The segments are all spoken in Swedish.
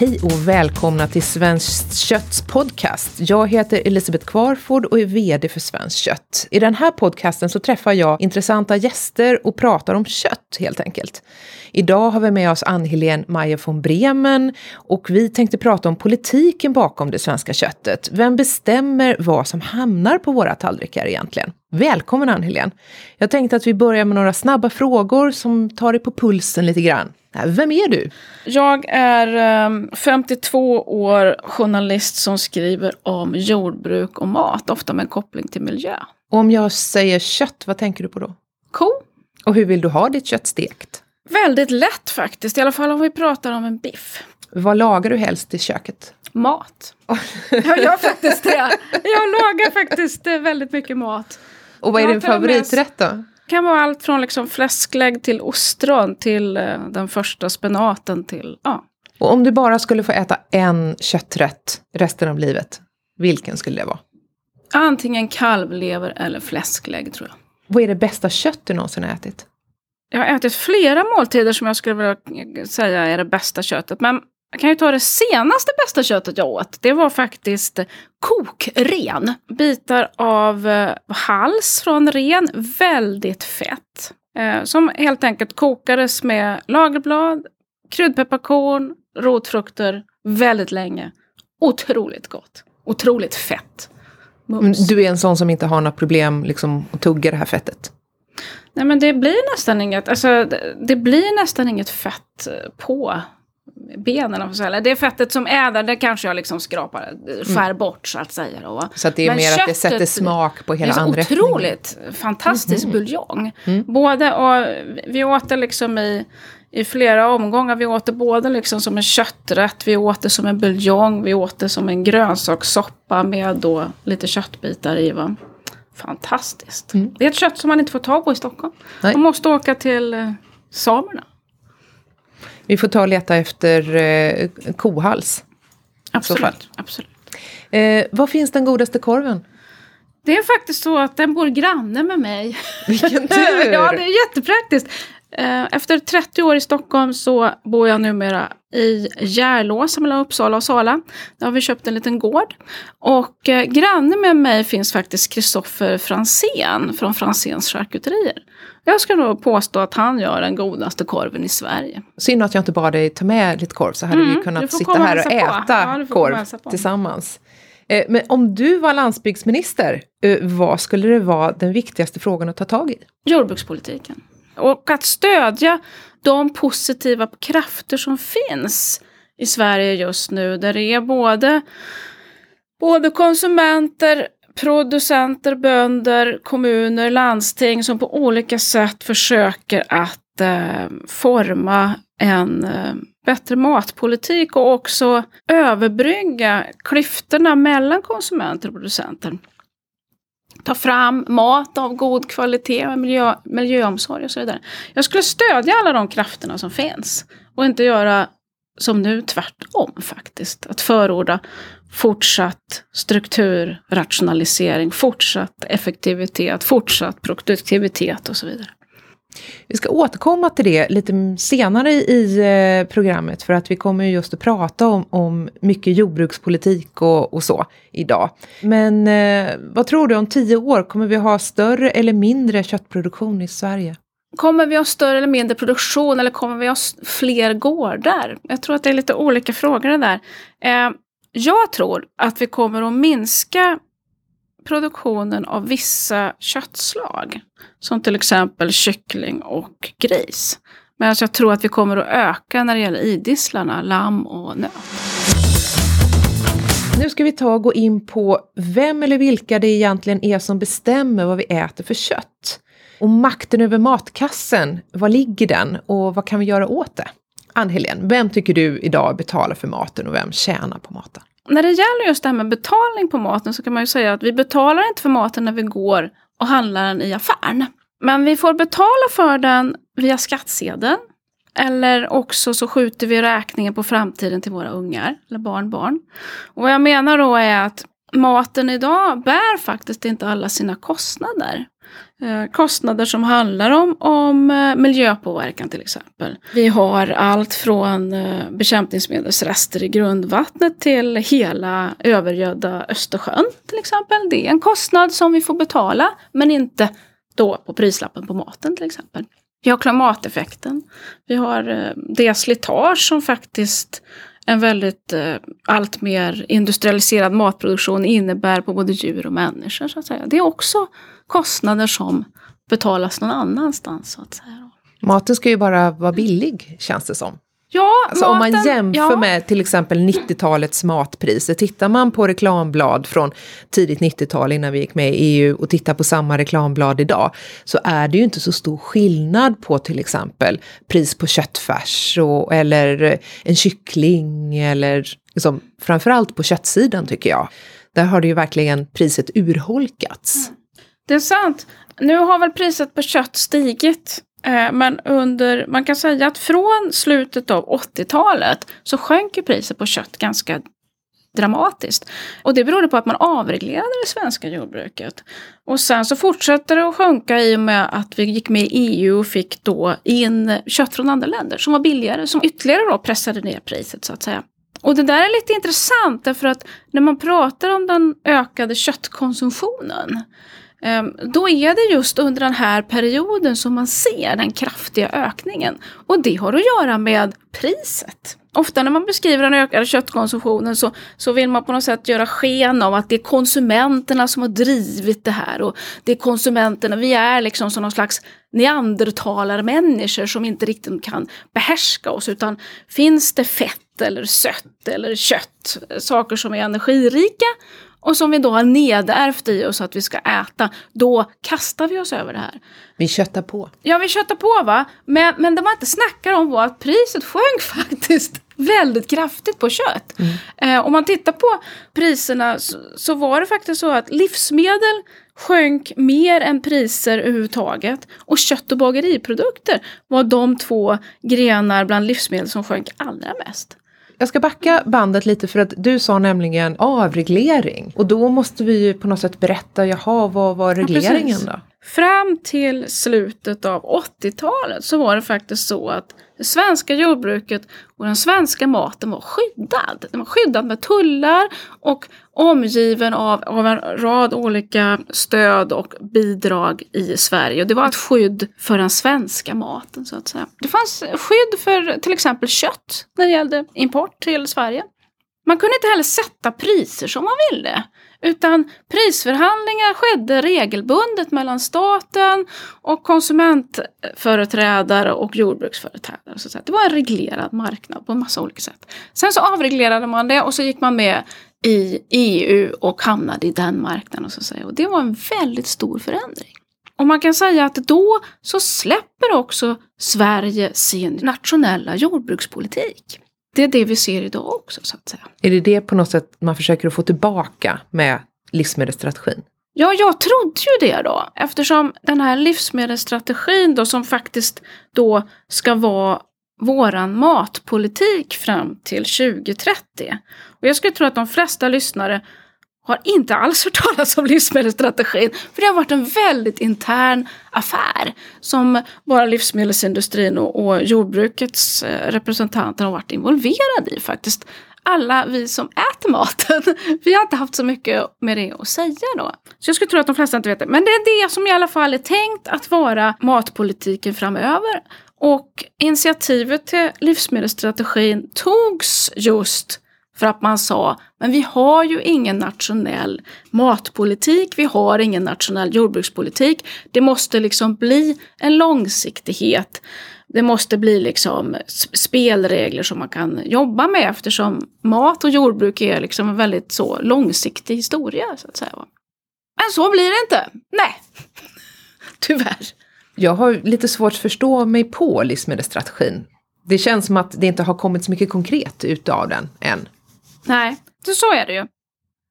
Hej och välkomna till Svenskt Kötts podcast. Jag heter Elisabeth Kvarford och är VD för Svenskt Kött. I den här podcasten så träffar jag intressanta gäster och pratar om kött helt enkelt. Idag har vi med oss Ann-Helén Meyer von Bremen och vi tänkte prata om politiken bakom det svenska köttet. Vem bestämmer vad som hamnar på våra tallrikar egentligen? Välkommen Ann-Helén! Jag tänkte att vi börjar med några snabba frågor som tar dig på pulsen lite grann. Vem är du? Jag är 52 ehm, år journalist som skriver om jordbruk och mat, ofta med koppling till miljö. Och om jag säger kött, vad tänker du på då? Ko. Och hur vill du ha ditt kött stekt? Väldigt lätt faktiskt, i alla fall om vi pratar om en biff. Vad lagar du helst i köket? Mat. jag gör faktiskt det. Jag lagar faktiskt eh, väldigt mycket mat. Och vad är din favoriträtt då? Kan vara allt från liksom fläsklägg till ostron till uh, den första spenaten till, ja. Och om du bara skulle få äta en kötträtt resten av livet, vilken skulle det vara? Antingen kalvlever eller fläsklägg tror jag. Vad är det bästa kött du någonsin har ätit? Jag har ätit flera måltider som jag skulle vilja säga är det bästa köttet. Men jag kan ju ta det senaste bästa köttet jag åt. Det var faktiskt kokren. Bitar av eh, hals från ren, väldigt fett. Eh, som helt enkelt kokades med lagerblad, kryddpepparkorn, rotfrukter väldigt länge. Otroligt gott. Otroligt fett. Mums. Du är en sån som inte har några problem liksom, att tugga det här fettet? Nej men det blir nästan inget, alltså, det blir nästan inget fett på benen. Eller det fettet som är där, det kanske jag liksom skrapar, skär mm. bort så att säga. Då. Så att det är Men mer att det sätter smak på hela anrättningen? Det är otroligt fantastisk mm. buljong. Mm. Både, och vi åt det liksom i, i flera omgångar. Vi åt det både liksom som en kötträtt, vi åt det som en buljong, vi åt det som en grönsakssoppa med då lite köttbitar i. Va? Fantastiskt. Mm. Det är ett kött som man inte får tag på i Stockholm. Nej. Man måste åka till eh, samerna. Vi får ta och leta efter eh, kohals. Absolut. absolut. Eh, var finns den godaste korven? Det är faktiskt så att den bor granne med mig. Vilken tur! ja, det är jättepraktiskt. Eh, efter 30 år i Stockholm så bor jag numera i Järlåsa mellan Uppsala och Sala. Där har vi köpt en liten gård. Och eh, granne med mig finns faktiskt Kristoffer Fransén från Franséns charkuterier. Jag ska nog påstå att han gör den godaste korven i Sverige. Synd att jag inte bad dig ta med lite korv så hade mm, vi kunnat sitta här och äta ja, korv tillsammans. Eh, men om du var landsbygdsminister, vad skulle det vara den viktigaste frågan att ta tag i? Jordbrukspolitiken. Och att stödja de positiva krafter som finns i Sverige just nu. Där det är både, både konsumenter, producenter, bönder, kommuner, landsting som på olika sätt försöker att eh, forma en eh, bättre matpolitik och också överbrygga klyftorna mellan konsumenter och producenter ta fram mat av god kvalitet, miljö, miljöomsorg och så vidare. Jag skulle stödja alla de krafterna som finns och inte göra som nu tvärtom faktiskt. Att förorda fortsatt strukturrationalisering, fortsatt effektivitet, fortsatt produktivitet och så vidare. Vi ska återkomma till det lite senare i eh, programmet för att vi kommer just att prata om, om mycket jordbrukspolitik och, och så idag. Men eh, vad tror du om tio år, kommer vi ha större eller mindre köttproduktion i Sverige? Kommer vi ha större eller mindre produktion eller kommer vi ha fler gårdar? Jag tror att det är lite olika frågor det där. Eh, jag tror att vi kommer att minska produktionen av vissa köttslag. Som till exempel kyckling och gris. Men alltså, jag tror att vi kommer att öka när det gäller idisslarna, lamm och nöt. Nu ska vi ta och gå in på vem eller vilka det egentligen är som bestämmer vad vi äter för kött. Och makten över matkassen, var ligger den och vad kan vi göra åt det? Ann-Helén, vem tycker du idag betalar för maten och vem tjänar på maten? När det gäller just det här med betalning på maten så kan man ju säga att vi betalar inte för maten när vi går och handlar den i affären. Men vi får betala för den via skattsedeln. Eller också så skjuter vi räkningen på framtiden till våra ungar eller barnbarn. Och vad jag menar då är att maten idag bär faktiskt inte alla sina kostnader. Eh, kostnader som handlar om, om eh, miljöpåverkan till exempel. Vi har allt från eh, bekämpningsmedelsrester i grundvattnet till hela övergödda Östersjön till exempel. Det är en kostnad som vi får betala men inte då på prislappen på maten till exempel. Vi har klimateffekten. Vi har det slitage som faktiskt en väldigt eh, allt mer industrialiserad matproduktion innebär på både djur och människor. Så att säga. Det är också kostnader som betalas någon annanstans. Så att säga. Maten ska ju bara vara billig, känns det som. Ja, alltså maten, om man jämför ja. med till exempel 90-talets matpriser, tittar man på reklamblad från tidigt 90-tal innan vi gick med i EU och tittar på samma reklamblad idag, så är det ju inte så stor skillnad på till exempel pris på köttfärs och, eller en kyckling eller liksom, framförallt på köttsidan tycker jag. Där har det ju verkligen priset urholkats. Mm. Det är sant. Nu har väl priset på kött stigit Eh, men under, man kan säga att från slutet av 80-talet så sjönk ju priset på kött ganska dramatiskt. Och det berodde på att man avreglerade det svenska jordbruket. Och sen så fortsatte det att sjunka i och med att vi gick med i EU och fick då in kött från andra länder som var billigare, som ytterligare då pressade ner priset så att säga. Och det där är lite intressant därför att när man pratar om den ökade köttkonsumtionen Ehm, då är det just under den här perioden som man ser den kraftiga ökningen. Och det har att göra med priset. Ofta när man beskriver den ökade köttkonsumtionen så, så vill man på något sätt göra sken av att det är konsumenterna som har drivit det här. Och det är konsumenterna, vi är liksom som någon slags neandertalarmänniskor som inte riktigt kan behärska oss. Utan finns det fett eller sött eller kött, eh, saker som är energirika och som vi då har nedärvt i oss att vi ska äta, då kastar vi oss över det här. Vi köttar på. Ja, vi köttar på va. Men, men det man inte snackar om var att priset sjönk faktiskt väldigt kraftigt på kött. Mm. Eh, om man tittar på priserna så, så, var det faktiskt så att livsmedel sjönk mer än priser överhuvudtaget. Och kött och bageriprodukter var de två grenar bland livsmedel som sjönk allra mest. Jag ska backa bandet lite för att du sa nämligen avreglering. Och då måste vi ju på något sätt berätta, jaha, vad var regleringen ja, då? Fram till slutet av 80-talet så var det faktiskt så att det svenska jordbruket och den svenska maten var skyddad. Den var skyddad med tullar och omgiven av, av en rad olika stöd och bidrag i Sverige. Och det var ett skydd för den svenska maten så att säga. Det fanns skydd för till exempel kött när det gällde import till Sverige. Man kunde inte heller sätta priser som man ville. Utan prisförhandlingar skedde regelbundet mellan staten och konsumentföreträdare och jordbruksföreträdare. Så det var en reglerad marknad på en massa olika sätt. Sen så avreglerade man det och så gick man med i EU och hamnade i den marknaden. Så Och det var en väldigt stor förändring. Och man kan säga att då så släpper också Sverige sin nationella jordbrukspolitik. Det är det vi ser idag också så att säga. Är det det på något sätt man försöker att få tillbaka med livsmedelsstrategin? Ja, jag trodde ju det då, eftersom den här livsmedelsstrategin då som faktiskt då ska vara våran matpolitik fram till 2030. Och jag skulle tro att de flesta lyssnare har inte alls hört talas om livsmedelsstrategin. För det har varit en väldigt intern affär som bara livsmedelsindustrin och, och jordbrukets eh, representanter har varit involverade i faktiskt. Alla vi som äter maten, vi har inte haft så mycket med det att säga då. Så jag skulle tro att de flesta inte vet det. Men det är det som i alla fall är tänkt att vara matpolitiken framöver. Och initiativet till livsmedelsstrategin togs just för att man sa, men vi har ju ingen nationell matpolitik, vi har ingen nationell jordbrukspolitik. Det måste liksom bli en långsiktighet. Det måste bli liksom spelregler som man kan jobba med eftersom mat och jordbruk är liksom en väldigt så långsiktig historia. så att säga. Men så blir det inte. Nej, tyvärr. Jag har lite svårt att förstå mig på livsmedelsstrategin. Det känns som att det inte har kommit så mycket konkret utav den än. Nej, så är det ju.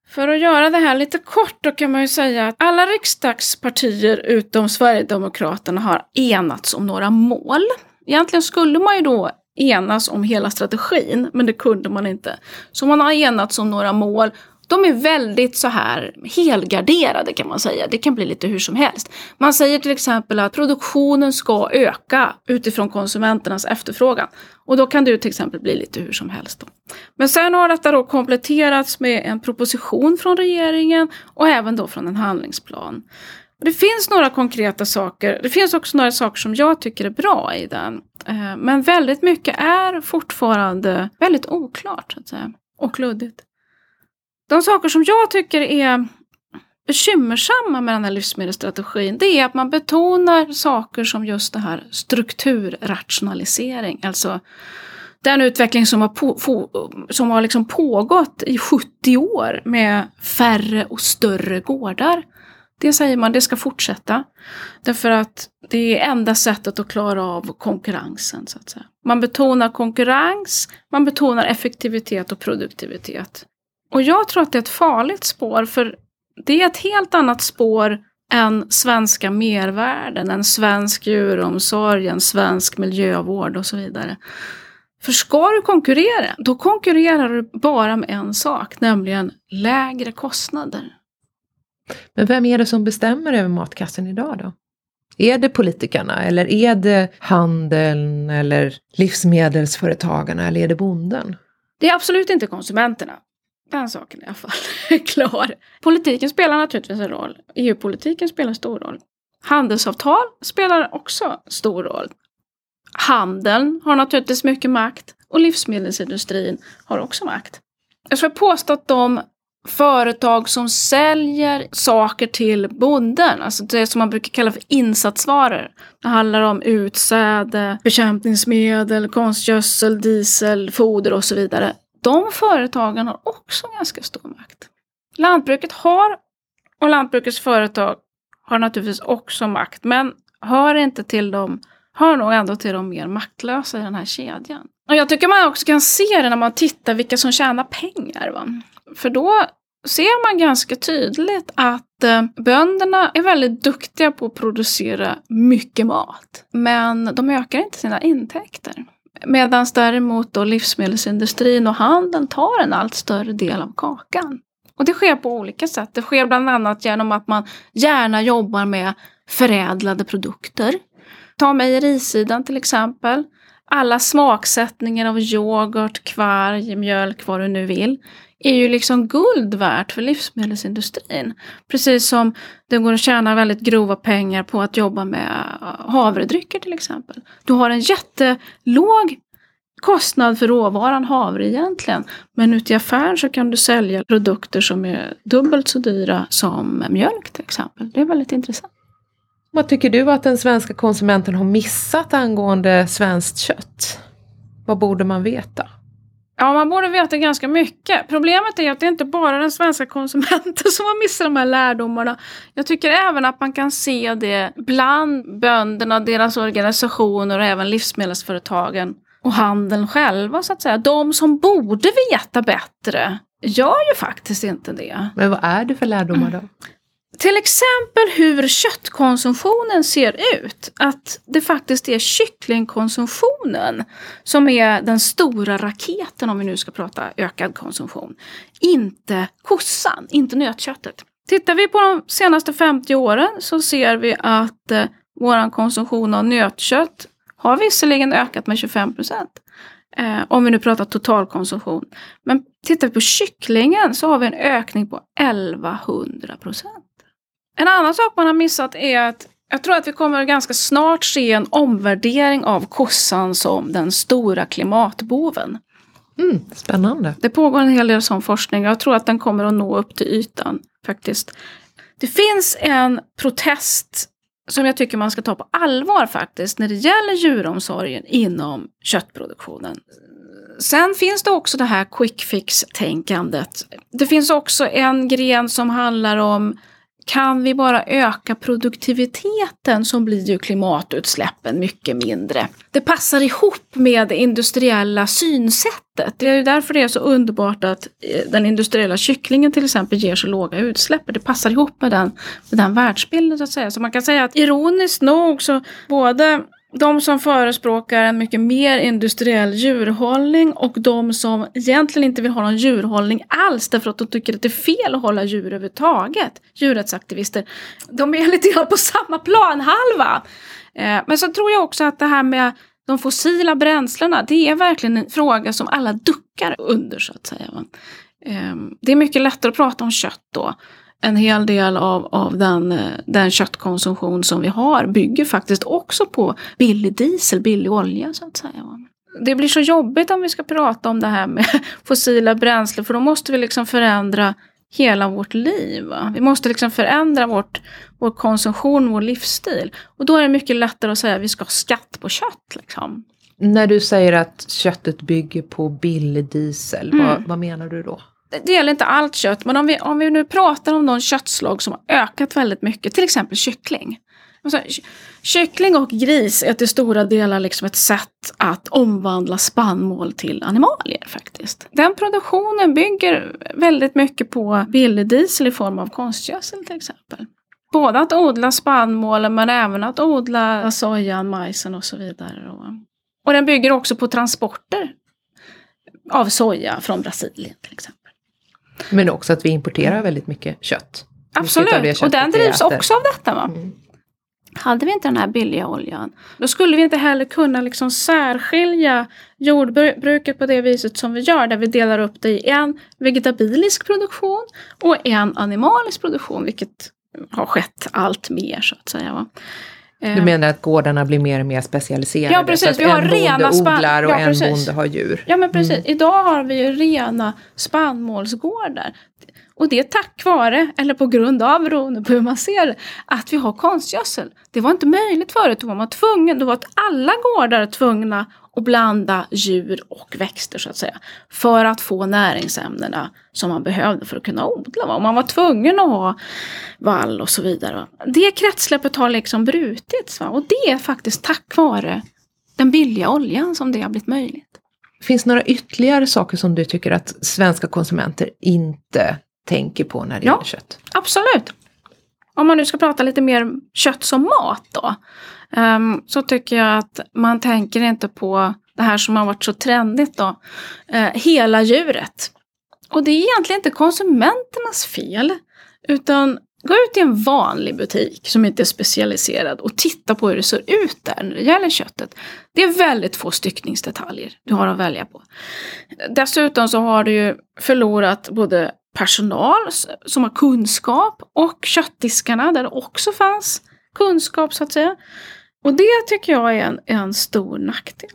För att göra det här lite kort då kan man ju säga att alla riksdagspartier utom Sverigedemokraterna har enats om några mål. Egentligen skulle man ju då enas om hela strategin, men det kunde man inte. Så man har enats om några mål de är väldigt så här helgarderade kan man säga. Det kan bli lite hur som helst. Man säger till exempel att produktionen ska öka utifrån konsumenternas efterfrågan. Och då kan det ju till exempel bli lite hur som helst. Då. Men sen har detta då kompletterats med en proposition från regeringen och även då från en handlingsplan. Det finns några konkreta saker. Det finns också några saker som jag tycker är bra i den. Eh, men väldigt mycket är fortfarande väldigt oklart så att säga, och luddigt. De saker som jag tycker är bekymmersamma med den här livsmedelsstrategin det är att man betonar saker som just det här strukturrationalisering. Alltså den utveckling som har, på, som har liksom pågått i 70 år med färre och större gårdar. Det säger man, det ska fortsätta. Därför att det är enda sättet att klara av konkurrensen. Så att säga. Man betonar konkurrens, man betonar effektivitet och produktivitet. Och jag tror att det är ett farligt spår, för det är ett helt annat spår än svenska mervärden, en svensk djuromsorg, en svensk miljövård och så vidare. För ska du konkurrera, då konkurrerar du bara med en sak, nämligen lägre kostnader. Men vem är det som bestämmer över matkassen idag då? Är det politikerna eller är det handeln eller livsmedelsföretagarna eller är det bonden? Det är absolut inte konsumenterna. Den saken är i alla fall klar. Politiken spelar naturligtvis en roll. EU-politiken spelar stor roll. Handelsavtal spelar också stor roll. Handeln har naturligtvis mycket makt och livsmedelsindustrin har också makt. Jag skulle påstå att de företag som säljer saker till bonden, alltså det som man brukar kalla för insatsvaror. Det handlar om utsäde, bekämpningsmedel, konstgödsel, diesel, foder och så vidare. De företagen har också ganska stor makt. Lantbruket har, och lantbrukets företag har naturligtvis också makt, men hör inte till dem, hör nog ändå till de mer maktlösa i den här kedjan. Och jag tycker man också kan se det när man tittar vilka som tjänar pengar. Va? För då ser man ganska tydligt att eh, bönderna är väldigt duktiga på att producera mycket mat. Men de ökar inte sina intäkter. Medan däremot då livsmedelsindustrin och handeln tar en allt större del av kakan. Och det sker på olika sätt. Det sker bland annat genom att man gärna jobbar med förädlade produkter. Ta mejerisidan till exempel. Alla smaksättningar av yoghurt, kvarg, mjölk, vad du nu vill är ju liksom guld värt för livsmedelsindustrin. Precis som det går att tjäna väldigt grova pengar på att jobba med eh, havredrycker till exempel. Du har en jättelåg kostnad för råvaran havre egentligen. Men ute i affären så kan du sälja produkter som är dubbelt så dyra som mjölk till exempel. Det är väldigt intressant. Vad tycker du att den svenska konsumenten har missat angående svenskt kött? Vad borde man veta? Ja, man borde veta ganska mycket. Problemet är att det inte bara är den svenska konsumenten som har missat de här lärdomarna. Jag tycker även att man kan se det bland bönderna, deras organisationer och även livsmedelsföretagen och handeln själva så att säga. De som borde veta bättre gör ju faktiskt inte det. Men vad är det för lärdomar då? Till exempel hur köttkonsumtionen ser ut. Att det faktiskt är kycklingkonsumtionen som är den stora raketen om vi nu ska prata ökad konsumtion. Inte kossan, inte nötköttet. Tittar vi på de senaste 50 åren så ser vi att eh, vår konsumtion av nötkött har visserligen ökat med 25 procent. Eh, om vi nu pratar totalkonsumtion. Men tittar vi på kycklingen så har vi en ökning på 1100 procent. En annan sak man har missat är att jag tror att vi kommer ganska snart se en omvärdering av kossan som den stora klimatboven. Mm, spännande. Det pågår en hel del sån forskning. Jag tror att den kommer att nå upp till ytan faktiskt. Det finns en protest som jag tycker man ska ta på allvar faktiskt när det gäller djuromsorgen inom köttproduktionen. Sen finns det också det här quick fix-tänkandet. Det finns också en gren som handlar om kan vi bara öka produktiviteten så blir ju klimatutsläppen mycket mindre. Det passar ihop med det industriella synsättet. Det är ju därför det är så underbart att eh, den industriella kycklingen till exempel ger så låga utsläpp. Det passar ihop med den, med den världsbilden så att säga. Så man kan säga att ironiskt nog så både de som förespråkar en mycket mer industriell djurhållning och de som egentligen inte vill ha någon djurhållning alls därför att de tycker att det är fel att hålla djur överhuvudtaget. Djurrättsaktivister. De är lite grann på samma planhalva. Eh, men så tror jag också att det här med de fossila bränslena, det är verkligen en fråga som alla duckar under så att säga. Eh, det är mycket lättare att prata om kött då en hel del av, av den, eh, den köttkonsumtion som vi har bygger faktiskt också på billig diesel, billig olja så att säga. Det blir så jobbigt om vi ska prata om det här med fossila bränslen för då måste vi liksom förändra hela vårt liv. Va? Vi måste liksom förändra vårt, vår konsumtion, vår livsstil. Och då är det mycket lättare att säga att vi ska ha skatt på kött. Liksom. När du säger att köttet bygger på billig diesel, mm. vad, vad menar du då? Det gäller inte allt kött, men om vi, om vi nu pratar om någon köttslag som har ökat väldigt mycket, till exempel kyckling. Alltså, kyckling och gris är till stora delar liksom ett sätt att omvandla spannmål till animalier faktiskt. Den produktionen bygger väldigt mycket på billig diesel i form av konstgödsel till exempel. Både att odla spannmålen men även att odla sojan, majsen och så vidare. Och den bygger också på transporter av soja från Brasilien till exempel. Men också att vi importerar väldigt mycket kött. Absolut, och den drivs också av detta. Va? Mm. Hade vi inte den här billiga oljan, då skulle vi inte heller kunna liksom särskilja jordbruket på det viset som vi gör, där vi delar upp det i en vegetabilisk produktion och en animalisk produktion, vilket har skett allt mer så att säga. Va? Du eh. menar att gårdarna blir mer och mer specialiserade? Ja precis, vi har en rena bonde odlar och ja, en bonde har djur. Ja men precis, mm. idag har vi ju rena spannmålsgårdar. Och det är tack vare, eller på grund av, beroende på hur man ser det, att vi har konstgödsel. Det var inte möjligt förut, då var man tvungen, då var alla gårdar tvungna att blanda djur och växter så att säga. För att få näringsämnena som man behövde för att kunna odla. Va? Och man var tvungen att ha vall och så vidare. Va? Det kretsloppet har liksom brutits. Va? Och det är faktiskt tack vare den billiga oljan som det har blivit möjligt. Finns det några ytterligare saker som du tycker att svenska konsumenter inte tänker på när det ja, gäller kött? Absolut. Om man nu ska prata lite mer kött som mat då. Um, så tycker jag att man tänker inte på det här som har varit så trendigt då. Uh, hela djuret. Och det är egentligen inte konsumenternas fel. Utan gå ut i en vanlig butik som inte är specialiserad och titta på hur det ser ut där när det gäller köttet. Det är väldigt få styckningsdetaljer du har att välja på. Dessutom så har du ju förlorat både personal som har kunskap och köttdiskarna där det också fanns kunskap så att säga. Och det tycker jag är en, en stor nackdel.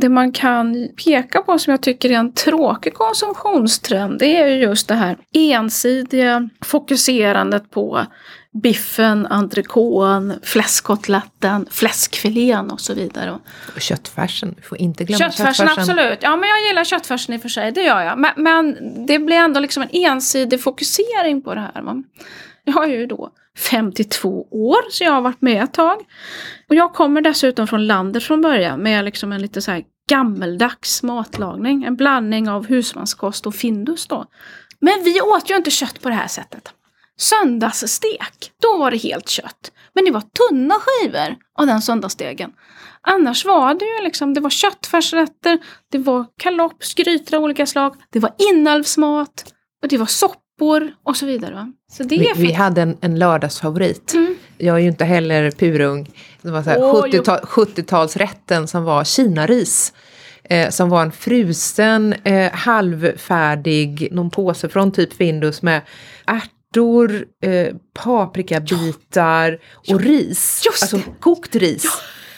Det man kan peka på som jag tycker är en tråkig konsumtionstrend det är ju just det här ensidiga fokuserandet på biffen, entrecôten, fläskkotletten, fläskfilén och så vidare. Och köttfärsen, du får inte glömma köttfärsen. Köttfärsen, absolut. Ja, men jag gillar köttfärsen i och för sig, det gör jag. Men, men det blir ändå liksom en ensidig fokusering på det här. Va? Jag är ju då 52 år, så jag har varit med ett tag. Och jag kommer dessutom från landet från början med liksom en lite så här gammeldags matlagning. En blandning av husmanskost och Findus då. Men vi åt ju inte kött på det här sättet. Söndagsstek, då var det helt kött. Men det var tunna skivor av den söndagsstegen. Annars var det ju liksom, det var köttfärsrätter, det var kalops, grytor av olika slag, det var inälvsmat och det var soppor och så vidare. Så det vi, vi hade en, en lördagsfavorit. Mm. Jag är ju inte heller purung. Det var oh, 70-talsrätten som var kinaris. Eh, som var en frusen, eh, halvfärdig, någon påse från typ Findus med ärt ärtor, eh, paprikabitar och ris. Just alltså kokt ris. Ja.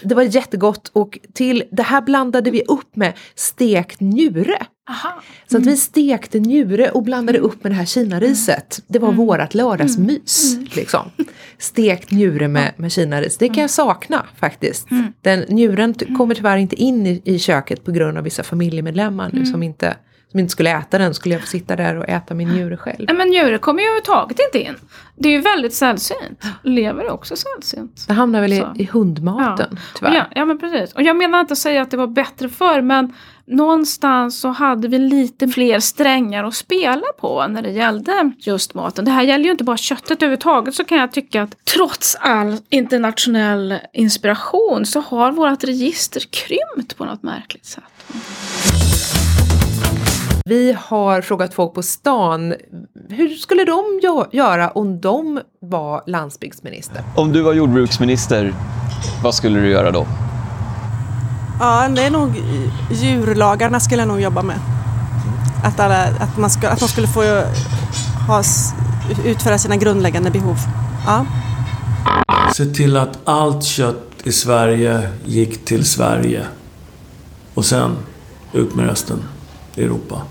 Det var jättegott och till det här blandade vi upp med stekt njure. Aha. Så att vi mm. stekte njure och blandade upp med det här kinariset. Det var mm. vårat lördagsmys. Mm. Liksom. Stekt njure med, med kinaris. Det kan jag sakna faktiskt. Den njuren kommer tyvärr inte in i, i köket på grund av vissa familjemedlemmar nu som inte som inte skulle äta den, skulle jag få sitta där och äta min njure själv. Nej men njure kommer ju överhuvudtaget inte in. Det är ju väldigt sällsynt. Lever är också sällsynt. Det hamnar väl i, i hundmaten, Ja. tyvärr. Ja, ja men precis. Och jag menar inte att säga att det var bättre förr men någonstans så hade vi lite fler strängar att spela på när det gällde just maten. Det här gäller ju inte bara köttet överhuvudtaget så kan jag tycka att trots all internationell inspiration så har vårt register krympt på något märkligt sätt. Vi har frågat folk på stan, hur skulle de gö- göra om de var landsbygdsminister? Om du var jordbruksminister, vad skulle du göra då? Ja, det är nog djurlagarna skulle jag nog jobba med. Att, alla, att, man ska, att de skulle få ha, utföra sina grundläggande behov. Ja. Se till att allt kött i Sverige gick till Sverige. Och sen ut med resten i Europa.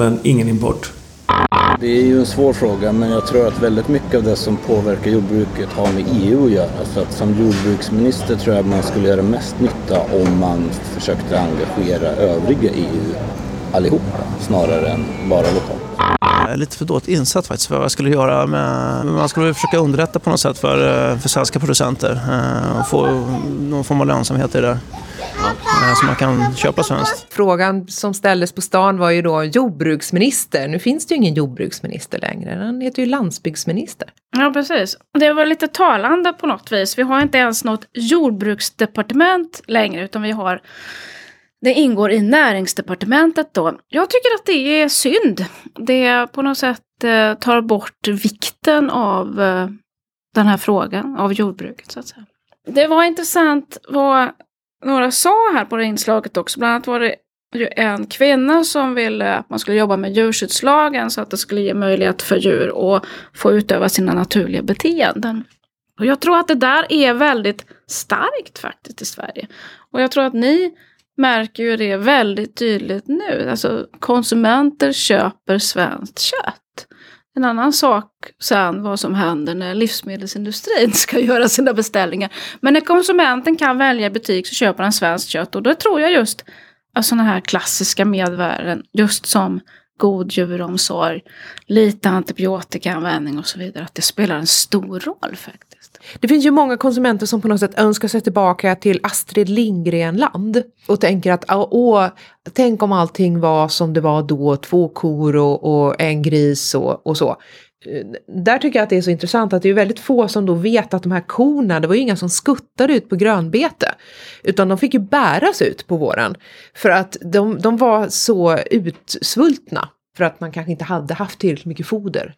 Men ingen import. Det är ju en svår fråga men jag tror att väldigt mycket av det som påverkar jordbruket har med EU att göra. Så att som jordbruksminister tror jag man skulle göra mest nytta om man försökte engagera övriga EU allihopa snarare än bara lokalt. Jag är lite för dåligt insatt faktiskt för vad jag skulle göra. Med, man skulle försöka underlätta på något sätt för, eh, för svenska producenter eh, och få någon form av lönsamhet i det. Eh, Så man kan köpa svenskt. Frågan som ställdes på stan var ju då jordbruksminister. Nu finns det ju ingen jordbruksminister längre, han heter ju landsbygdsminister. Ja, precis. Det var lite talande på något vis. Vi har inte ens något jordbruksdepartement längre, utan vi har det ingår i näringsdepartementet då. Jag tycker att det är synd. Det på något sätt eh, tar bort vikten av eh, den här frågan, av jordbruket så att säga. Det var intressant vad några sa här på det inslaget också. Bland annat var det ju en kvinna som ville att man skulle jobba med djurskyddslagen så att det skulle ge möjlighet för djur att få utöva sina naturliga beteenden. Och jag tror att det där är väldigt starkt faktiskt i Sverige. Och jag tror att ni märker ju det väldigt tydligt nu. Alltså konsumenter köper svenskt kött. En annan sak sen vad som händer när livsmedelsindustrin ska göra sina beställningar. Men när konsumenten kan välja butik så köper han svenskt kött och då tror jag just att sådana här klassiska medvärden, just som god djuromsorg, lite antibiotikaanvändning och så vidare, att det spelar en stor roll faktiskt. Det finns ju många konsumenter som på något sätt önskar sig tillbaka till Astrid Lindgren-land och tänker att "Åh, åh, tänk om allting var som det var då, två kor och, och en gris och, och så. Eh, där tycker jag att det är så intressant att det är väldigt få som då vet att de här korna, det var ju inga som skuttade ut på grönbete, utan de fick ju bäras ut på våren för att de, de var så utsvultna för att man kanske inte hade haft tillräckligt mycket foder.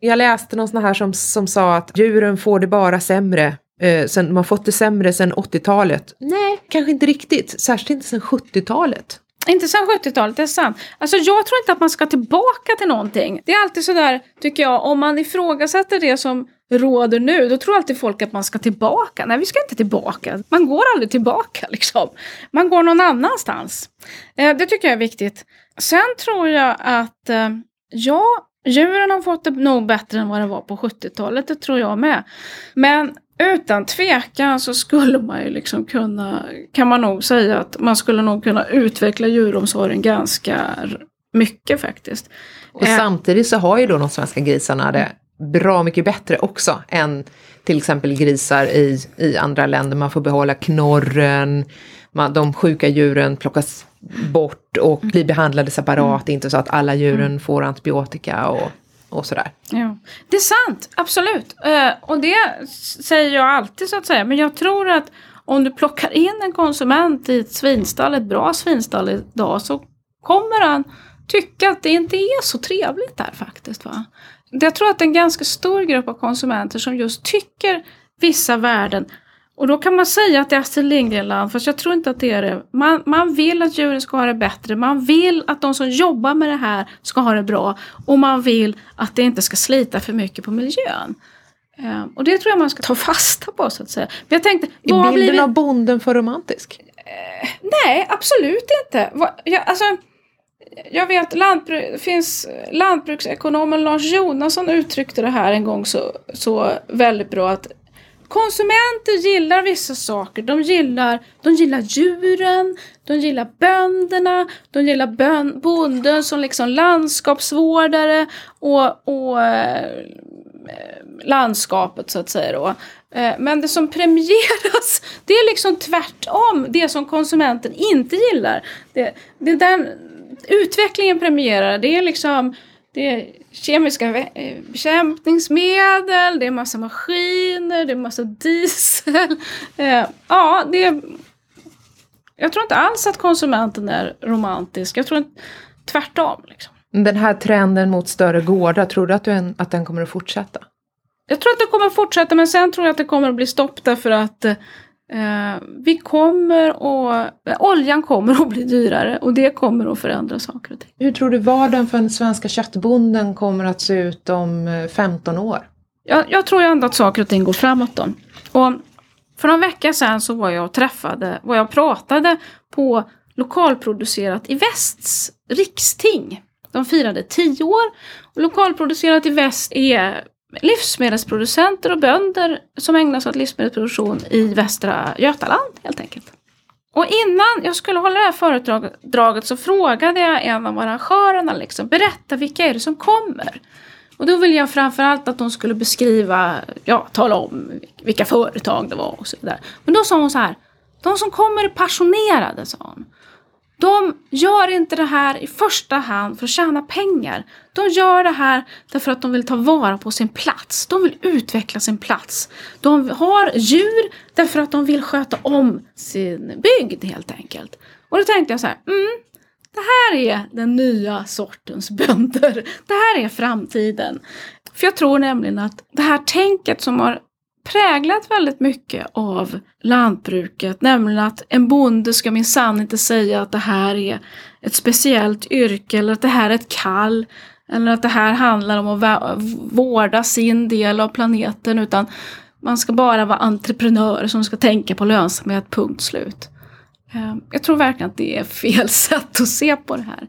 Jag läste någon sån här som, som sa att djuren får det bara sämre. Eh, sen, har fått det sämre sedan 80-talet. Nej, kanske inte riktigt. Särskilt inte sedan 70-talet. Inte sedan 70-talet, det är sant. Alltså jag tror inte att man ska tillbaka till någonting. Det är alltid sådär, tycker jag, om man ifrågasätter det som råder nu, då tror alltid folk att man ska tillbaka. Nej, vi ska inte tillbaka. Man går aldrig tillbaka liksom. Man går någon annanstans. Eh, det tycker jag är viktigt. Sen tror jag att, eh, ja, djuren har fått det nog bättre än vad det var på 70-talet, det tror jag med. Men utan tvekan så skulle man ju liksom kunna, kan man nog säga att man skulle nog kunna utveckla djuromsorgen ganska mycket faktiskt. Och Eh. samtidigt så har ju då de svenska grisarna det bra mycket bättre också än till exempel grisar i, i andra länder. Man får behålla knorren, man, de sjuka djuren plockas bort och blir behandlade separat, inte så att alla djuren får antibiotika och, och sådär. Ja. Det är sant, absolut. Eh, och det säger jag alltid så att säga. Men jag tror att om du plockar in en konsument i ett svinstall, ett bra svinstall idag, så kommer han tycka att det inte är så trevligt där faktiskt. Va? Jag tror att en ganska stor grupp av konsumenter som just tycker vissa värden och då kan man säga att det är Astrid Lindgren-land, fast jag tror inte att det är det. Man, man vill att djuren ska ha det bättre, man vill att de som jobbar med det här ska ha det bra och man vill att det inte ska slita för mycket på miljön. Eh, och det tror jag man ska ta fasta på så att säga. Men jag tänkte, Är bilden blivit... av bonden för romantisk? Nej, absolut inte. Va, jag, alltså, jag vet, lantbru- finns lantbruksekonomen Lars Jonasson uttryckte det här en gång så, så väldigt bra att konsumenter gillar vissa saker. De gillar, de gillar djuren, de gillar bönderna, de gillar bön, bonden som liksom landskapsvårdare och, och eh, landskapet så att säga då. Eh, men det som premieras, det är liksom tvärtom det som konsumenten inte gillar. Det, det är den utvecklingen premierar, det är liksom det är kemiska eh, bekämpningsmedel, det är massa maskiner, det är massa diesel. Eh, ja, det är, jag tror inte alls att konsumenten är romantisk. Jag tror att, tvärtom. Liksom. Den här trenden mot större gårdar, tror du att, du att den kommer att fortsätta? Jag tror att det kommer att fortsätta men sen tror jag att det kommer att bli stopp därför att eh, vi kommer att, eh, oljan kommer att bli dyrare och det kommer att förändra saker och ting. Hur tror du vardagen för den svenska köttbonden kommer att se ut om 15 eh, år? Jag, jag tror ändå att saker och ting går framåt då. Och för någon vecka sedan så var jag och träffade, var jag och pratade på lokalproducerat i Västs riksting. De firade tio år. Och lokalproducerat i väst är livsmedelsproducenter och bönder som ägnar sig åt livsmedelsproduktion i Västra Götaland helt enkelt. Och innan jag skulle hålla det här föredraget så frågade jag en av arrangörerna liksom, berätta vilka är det som kommer? Och då ville jag framförallt att de skulle beskriva, ja, tala om vilka företag det var och så vidare. Men då sa hon så här, de som kommer är passionerade, sa hon. De gör inte det här i första hand för att tjäna pengar. De gör det här därför att de vill ta vara på sin plats. De vill utveckla sin plats. De har djur därför att de vill sköta om sin bygd helt enkelt. Och då tänkte jag så här, mm, det här är den nya sortens bönder. Det här är framtiden. För jag tror nämligen att det här tänket som har präglat väldigt mycket av lantbruket, nämligen att en bonde ska minsann inte säga att det här är ett speciellt yrke eller att det här är ett kall eller att det här handlar om att vårda sin del av planeten utan man ska bara vara entreprenör som ska tänka på lönsamhet, punkt slut. Ehm, jag tror verkligen att det är fel sätt att se på det här.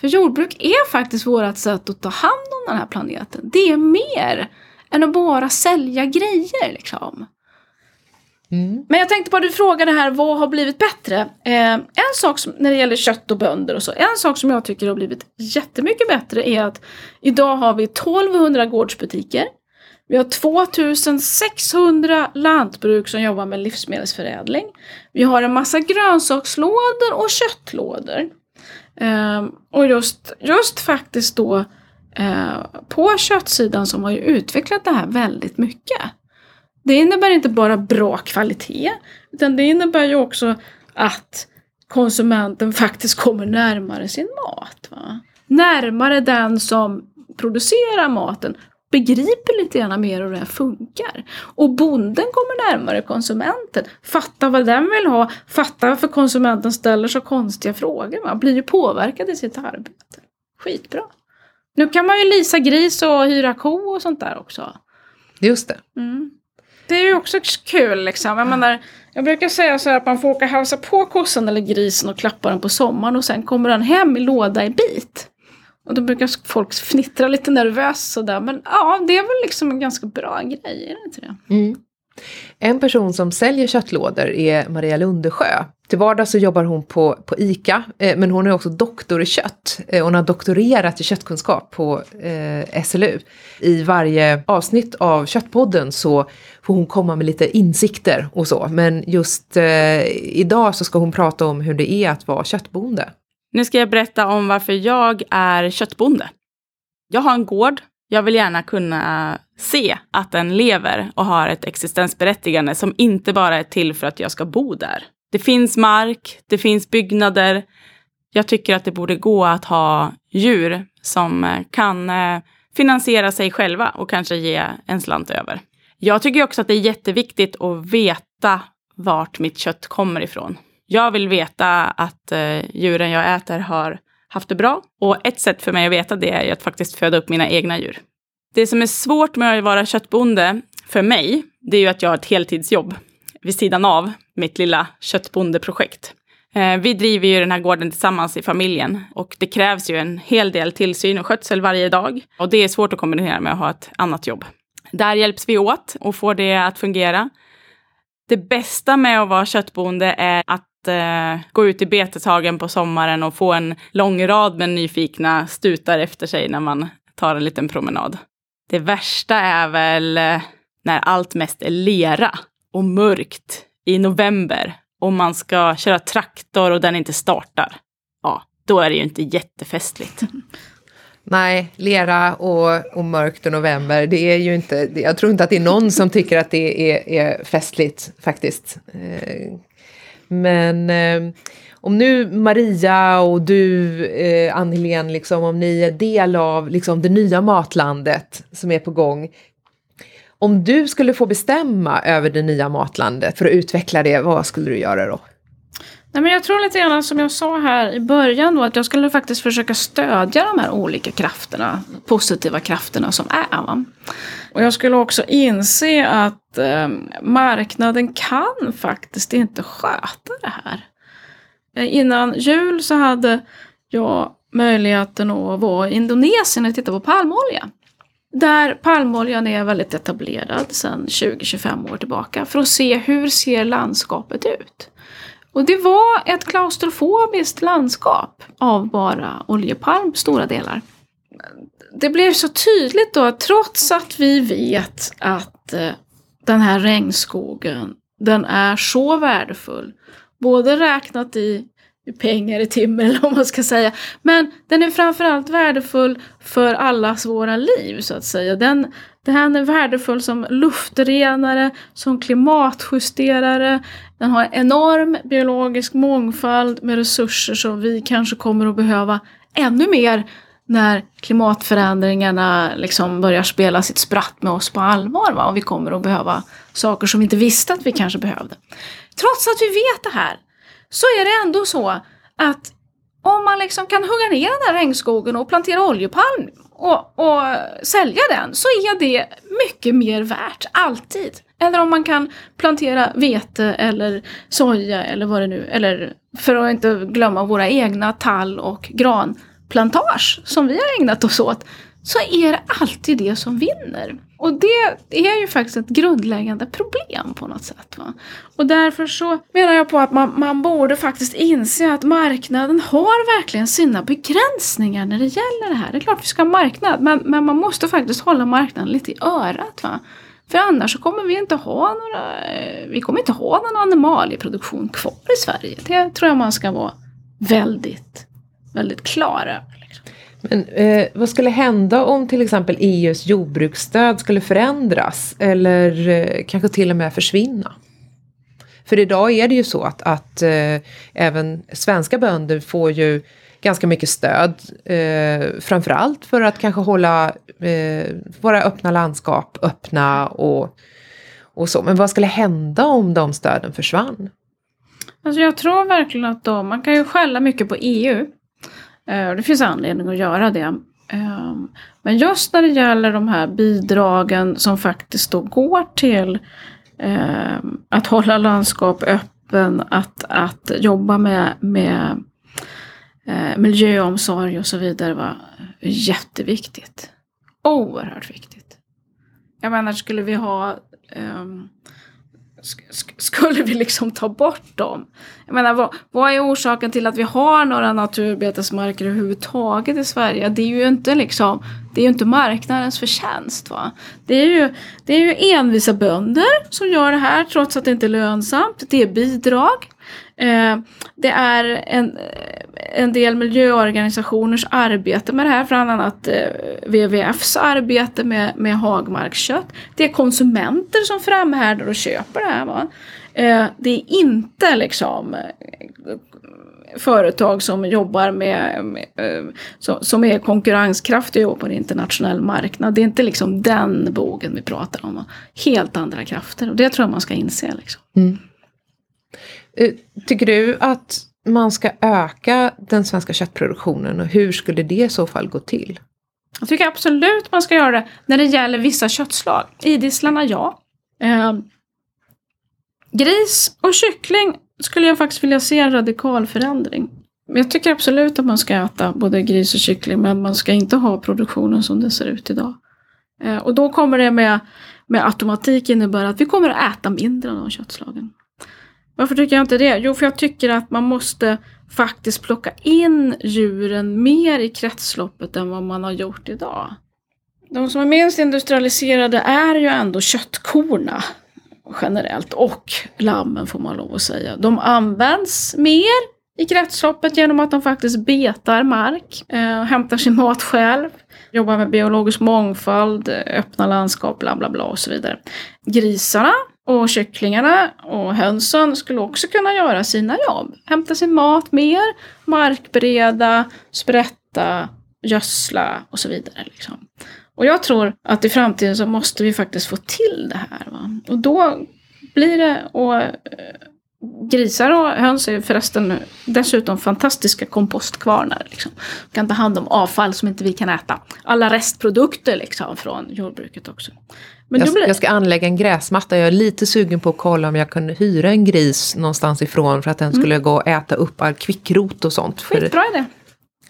För jordbruk är faktiskt vårt sätt att ta hand om den här planeten. Det är mer än att bara sälja grejer liksom. Mm. Men jag tänkte på att du frågade här, vad har blivit bättre? Eh, en sak som, när det gäller kött och bönder och så, en sak som jag tycker har blivit jättemycket bättre är att idag har vi 1200 gårdsbutiker. Vi har 2600 lantbruk som jobbar med livsmedelsförädling. Vi har en massa grönsakslådor och köttlådor. Eh, och just, just faktiskt då Eh, på köttsidan som har ju utvecklat det här väldigt mycket. Det innebär inte bara bra kvalitet, utan det innebär ju också att konsumenten faktiskt kommer närmare sin mat. Va? Närmare den som producerar maten, begriper lite grann mer hur det här funkar. Och bonden kommer närmare konsumenten, fattar vad den vill ha, fattar varför konsumenten ställer så konstiga frågor. Man blir ju påverkad i sitt arbete. Skitbra. Nu kan man ju lisa gris och hyra ko och sånt där också. Just det. Mm. Det är ju också kul liksom. Jag, menar, jag brukar säga så här att man får åka och hälsa på kossan eller grisen och klappa den på sommaren och sen kommer den hem i låda i bit. Och då brukar folk fnittra lite nervöst sådär. Men ja, det är väl liksom en ganska bra grej, är det inte det? Mm. En person som säljer köttlådor är Maria Lundesjö. Till vardags så jobbar hon på, på ICA, eh, men hon är också doktor i kött. Eh, hon har doktorerat i köttkunskap på eh, SLU. I varje avsnitt av Köttpodden så får hon komma med lite insikter och så. Men just eh, idag så ska hon prata om hur det är att vara köttbonde. Nu ska jag berätta om varför jag är köttbonde. Jag har en gård. Jag vill gärna kunna se att den lever och har ett existensberättigande som inte bara är till för att jag ska bo där. Det finns mark, det finns byggnader. Jag tycker att det borde gå att ha djur som eh, kan eh, finansiera sig själva och kanske ge en slant över. Jag tycker också att det är jätteviktigt att veta vart mitt kött kommer ifrån. Jag vill veta att eh, djuren jag äter har haft det bra. Och ett sätt för mig att veta det är att faktiskt föda upp mina egna djur. Det som är svårt med att vara köttbonde för mig, det är ju att jag har ett heltidsjobb vid sidan av mitt lilla köttbondeprojekt. Eh, vi driver ju den här gården tillsammans i familjen och det krävs ju en hel del tillsyn och skötsel varje dag. Och det är svårt att kombinera med att ha ett annat jobb. Där hjälps vi åt och får det att fungera. Det bästa med att vara köttbonde är att eh, gå ut i beteshagen på sommaren och få en lång rad med nyfikna stutar efter sig när man tar en liten promenad. Det värsta är väl eh, när allt mest är lera och mörkt i november och man ska köra traktor och den inte startar. Ja, då är det ju inte jättefestligt. Nej, lera och, och mörkt och november, det är ju inte, jag tror inte att det är någon som tycker att det är, är festligt faktiskt. Eh, men eh, om nu Maria och du, eh, Ann-Helén, liksom, om ni är del av liksom, det nya matlandet som är på gång. Om du skulle få bestämma över det nya matlandet för att utveckla det, vad skulle du göra då? Nej, men jag tror lite grann som jag sa här i början då, att jag skulle faktiskt försöka stödja de här olika krafterna, positiva krafterna som är. Va? Och jag skulle också inse att eh, marknaden kan faktiskt inte sköta det här. Eh, innan jul så hade jag möjligheten att vara i Indonesien och titta på palmolja. Där palmoljan är väldigt etablerad sedan 20-25 år tillbaka för att se hur ser landskapet ut. Och det var ett klaustrofobiskt landskap av bara oljepalm stora delar. Det blev så tydligt då att trots att vi vet att eh, den här regnskogen den är så värdefull. Både räknat i pengar i timmer eller vad man ska säga. Men den är framförallt värdefull för allas våra liv så att säga. Den, den är värdefull som luftrenare, som klimatjusterare. Den har enorm biologisk mångfald med resurser som vi kanske kommer att behöva ännu mer när klimatförändringarna liksom börjar spela sitt spratt med oss på allvar. Va? Och vi kommer att behöva saker som vi inte visste att vi kanske behövde. Trots att vi vet det här så är det ändå så att om man liksom kan hugga ner den här regnskogen och plantera oljepalm och, och sälja den så är det mycket mer värt, alltid. Eller om man kan plantera vete eller soja eller vad det nu eller för att inte glömma våra egna tall och granplantage som vi har ägnat oss åt så är det alltid det som vinner. Och det är ju faktiskt ett grundläggande problem på något sätt. Va? Och därför så menar jag på att man, man borde faktiskt inse att marknaden har verkligen sina begränsningar när det gäller det här. Det är klart vi ska ha marknad, men, men man måste faktiskt hålla marknaden lite i örat. Va? För annars så kommer vi inte ha några, vi kommer inte ha någon animalieproduktion kvar i Sverige. Det tror jag man ska vara väldigt, väldigt klar över. Men eh, vad skulle hända om till exempel EUs jordbruksstöd skulle förändras eller eh, kanske till och med försvinna? För idag är det ju så att, att eh, även svenska bönder får ju ganska mycket stöd. Eh, framförallt för att kanske hålla eh, våra öppna landskap öppna och, och så. Men vad skulle hända om de stöden försvann? Alltså jag tror verkligen att de, man kan ju skälla mycket på EU. Eh, det finns anledning att göra det. Ehm, men just när det gäller de här bidragen som faktiskt då går till ehm, att hålla landskap öppen, att, att jobba med, med eh, miljöomsorg och så vidare var jätteviktigt. Oerhört viktigt. Jag menar, skulle vi ha um, skulle vi liksom ta bort dem? Jag menar, vad, vad, är orsaken till att vi har några naturbetesmarker överhuvudtaget i Sverige? Det är ju inte liksom, det är ju inte marknadens förtjänst. Va? Det, är ju, det är ju envisa bönder som gör det här trots att det inte är lönsamt. Det är bidrag. Eh, det är en, en del miljöorganisationers arbete med det här, bland annat eh, WWFs arbete med, med hagmarkskött. Det är konsumenter som framhärdar och köper det här. Va? Eh, det är inte liksom företag som jobbar med, med eh, som är konkurrenskraftiga på en internationell marknad. Det är inte liksom den bogen vi pratar om. Helt andra krafter och det tror jag man ska inse. Liksom. Mm. Eh, tycker du att man ska öka den svenska köttproduktionen och hur skulle det i så fall gå till? Jag tycker absolut man ska göra det när det gäller vissa köttslag. Idisslarna, ja. Eh, gris och kyckling skulle jag faktiskt vilja se en radikal förändring. Jag tycker absolut att man ska äta både gris och kyckling men man ska inte ha produktionen som den ser ut idag. Eh, och då kommer det med, med automatik innebära att vi kommer att äta mindre av de köttslagen. Varför tycker jag inte det? Jo, för jag tycker att man måste faktiskt plocka in djuren mer i kretsloppet än vad man har gjort idag. De som är minst industrialiserade är ju ändå köttkorna generellt och lammen får man lov att säga. De används mer i kretsloppet genom att de faktiskt betar mark, eh, hämtar sin mat själv, jobbar med biologisk mångfald, eh, öppna landskap, bla bla bla och så vidare. Grisarna och kycklingarna och hönsen skulle också kunna göra sina jobb. Hämta sin mat mer, markbereda, sprätta, gödsla och så vidare. Liksom. Och jag tror att i framtiden så måste vi faktiskt få till det här. Va? Och då blir det, och eh, grisar och höns är förresten dessutom fantastiska kompostkvarnar. Liksom. kan ta hand om avfall som inte vi kan äta. Alla restprodukter liksom från jordbruket också. Men jag, blir... jag ska anlägga en gräsmatta. Jag är lite sugen på att kolla om jag kunde hyra en gris någonstans ifrån för att den skulle mm. gå och äta upp all kvickrot och sånt. Skitbra idé.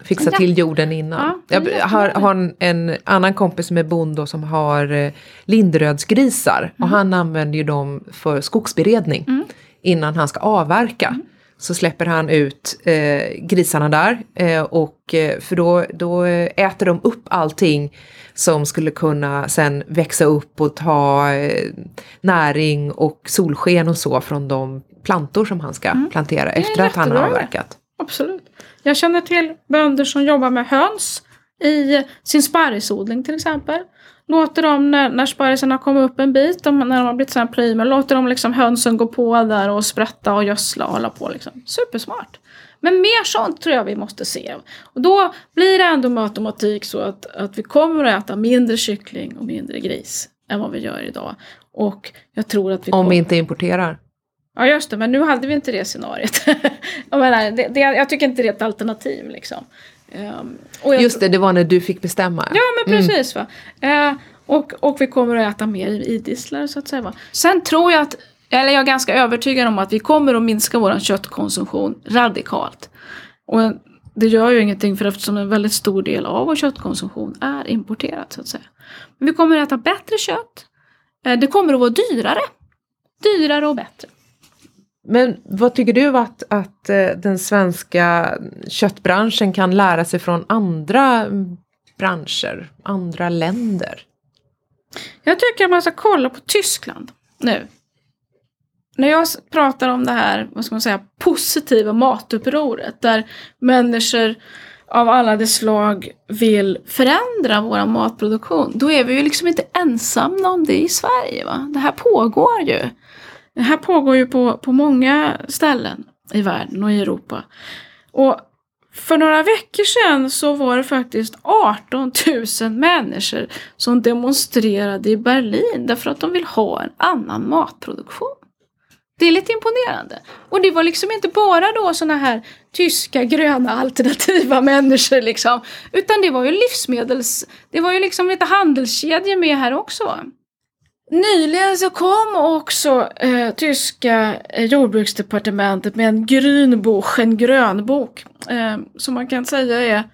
Fixa till jorden innan. Ja, jag har, har, en annan kompis som är bonde som har eh, lindrödsgrisar. Mm. Och han använder ju dem för skogsberedning. Mm. Innan han ska avverka. Så släpper han ut eh, grisarna där. Eh, och, eh, för då, då äter de upp allting som skulle kunna sen växa upp och ta eh, näring och solsken och så från de plantor som han ska mm. plantera efter att han har avverkat. Absolut. Jag känner till bönder som jobbar med höns i sin sparrisodling till exempel. Låter dem, när, när sparrisen har kommit upp en bit, de, när de har blivit sådana primer, låter de liksom hönsen gå på där och sprätta och gödsla och hålla på. Liksom. Supersmart. Men mer sånt tror jag vi måste se. Och då blir det ändå med automatik så att, att vi kommer att äta mindre kyckling och mindre gris än vad vi gör idag. Och jag tror att vi Om vi inte importerar. Ja just det, men nu hade vi inte det scenariet. jag, menar, det, det, jag tycker inte det är ett alternativ liksom. Um, just det, det var när du fick bestämma. Ja men mm. precis. Mm. Va? Uh, och, och vi kommer att äta mer idisslar så att säga. Va? Sen tror jag att, eller jag är ganska övertygad om att vi kommer att minska vår köttkonsumtion radikalt. Och det gör ju ingenting för eftersom en väldigt stor del av vår köttkonsumtion är importerat så att säga. Men vi kommer att äta bättre kött. Uh, det kommer att vara dyrare. Dyrare och bättre. Men vad tycker du att, att eh, den svenska köttbranschen kan lära sig från andra branscher, andra länder? Jag tycker att man ska kolla på Tyskland nu. När jag pratar om det här, vad ska man säga, positiva matupproret där människor av alla de slag vill förändra vår matproduktion, då är vi ju liksom inte ensamma om det i Sverige. Va? Det här pågår ju. Det här pågår ju på, på många ställen i världen och i Europa. Och för några veckor sedan så var det faktiskt 18 000 människor som demonstrerade i Berlin därför att de vill ha en annan matproduktion. Det är lite imponerande. Och det var liksom inte bara då såna här tyska gröna alternativa människor liksom. Utan det var ju livsmedels... Det var ju liksom lite handelskedjor med här också. Nyligen så kom också eh, tyska eh, jordbruksdepartementet med en grünbuch, en grönbok, eh, som man kan säga är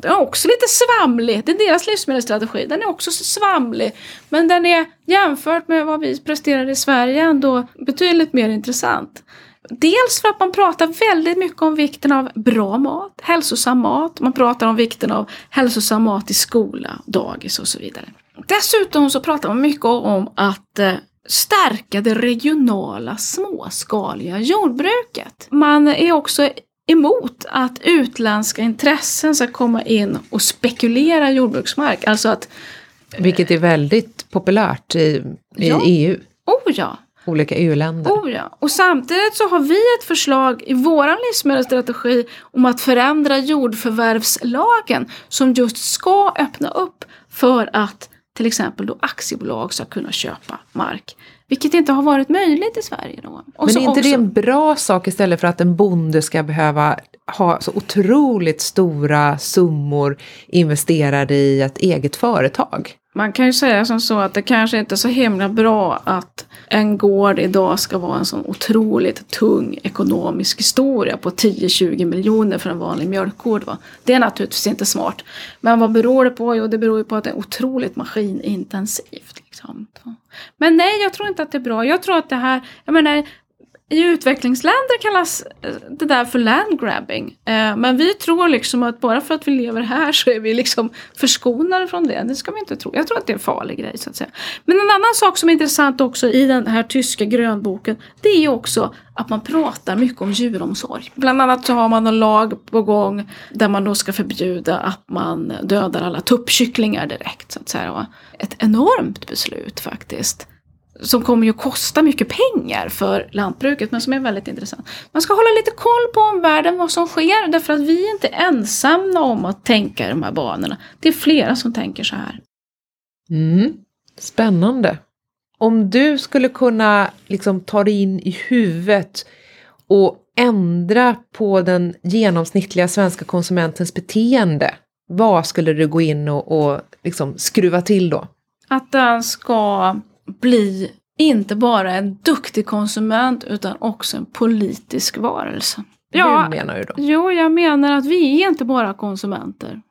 den är också lite svamlig. Det är deras livsmedelsstrategi. Den är också svamlig. Men den är jämfört med vad vi presterar i Sverige ändå betydligt mer intressant. Dels för att man pratar väldigt mycket om vikten av bra mat, hälsosam mat. Man pratar om vikten av hälsosam mat i skola, dagis och så vidare. Dessutom så pratar man mycket om att eh, stärka det regionala småskaliga jordbruket. Man är också emot att utländska intressen ska komma in och spekulera jordbruksmark. Alltså att, Vilket är väldigt populärt i, i ja. EU. Oh ja! Olika EU-länder. Oh ja. Och samtidigt så har vi ett förslag i vår livsmedelsstrategi om att förändra jordförvärvslagen som just ska öppna upp för att till exempel då aktiebolag ska kunna köpa mark. Vilket inte har varit möjligt i Sverige då. Och Men är inte också... det en bra sak istället för att en bonde ska behöva ha så otroligt stora summor investerade i ett eget företag? Man kan ju säga som så att det kanske inte är så himla bra att en gård idag ska vara en sån otroligt tung ekonomisk historia på 10-20 miljoner för en vanlig mjölkgård. Va? Det är naturligtvis inte smart. Men vad beror det på? Jo, det beror ju på att det är otroligt maskinintensivt. Liksom. Men nej, jag tror inte att det är bra. Jag tror att det här, jag menar, i utvecklingsländer kallas eh, det där för landgrabbing. Eh, men vi tror liksom att bara för att vi lever här så är vi liksom förskonade från det. Det ska vi inte tro. Jag tror att det är en farlig grej så att säga. Men en annan sak som är intressant också i den här tyska grönboken. Det är också att man pratar mycket om djuromsorg. Bland annat så har man en lag på gång där man då ska förbjuda att man dödar alla tuppkycklingar direkt. Så att säga. Ett enormt beslut faktiskt som kommer ju att kosta mycket pengar för lantbruket men som är väldigt intressant. Man ska hålla lite koll på omvärlden, vad som sker, därför att vi är inte ensamma om att tänka i de här banorna. Det är flera som tänker så här. Mm. Spännande. Om du skulle kunna liksom ta dig in i huvudet och ändra på den genomsnittliga svenska konsumentens beteende, vad skulle du gå in och, och liksom skruva till då? Att den ska bli inte bara en duktig konsument utan också en politisk varelse. Ja, Hur menar du då? Jo, jag menar att vi är inte bara konsumenter.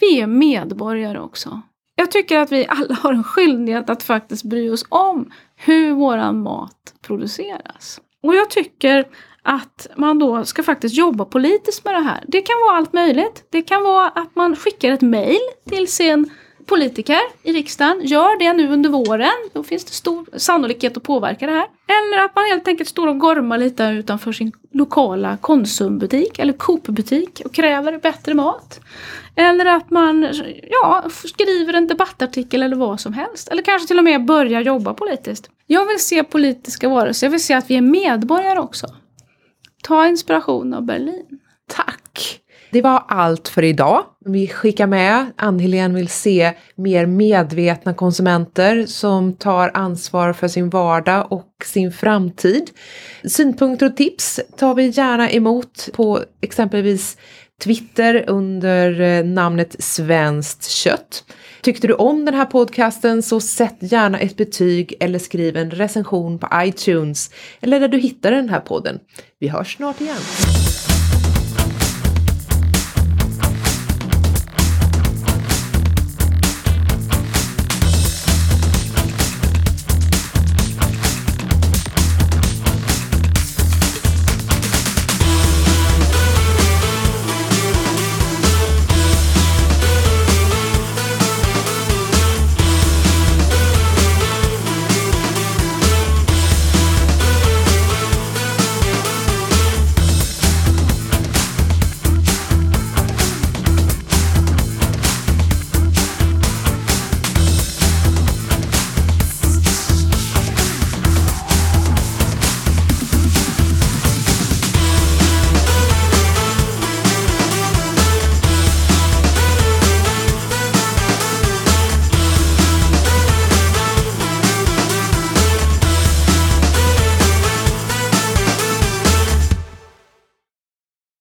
Vi är medborgare också. Jag tycker att vi alla har en skyldighet att faktiskt bry oss om hur våran mat produceras. Och jag tycker att man då ska faktiskt jobba politiskt med det här. Det kan vara allt möjligt. Det kan vara att man skickar ett mail till sin politiker i riksdagen gör det nu under våren. Då finns det stor sannolikhet att påverka det här. Eller att man helt enkelt står och gormar lite utanför sin lokala Konsumbutik eller Coop-butik och kräver bättre mat. Eller att man ja, skriver en debattartikel eller vad som helst. Eller kanske till och med börjar jobba politiskt. Jag vill se politiska varelser. Jag vill se att vi är medborgare också. Ta inspiration av Berlin. Tack! Det var allt för idag. Vi skickar med, Ann-Helén vill se mer medvetna konsumenter som tar ansvar för sin vardag och sin framtid. Synpunkter och tips tar vi gärna emot på exempelvis Twitter under eh, namnet Svenskt kött. Tyckte du om den här podcasten så sätt gärna ett betyg eller skriv en recension på iTunes eller där du hittar den här podden. Vi hörs snart igen.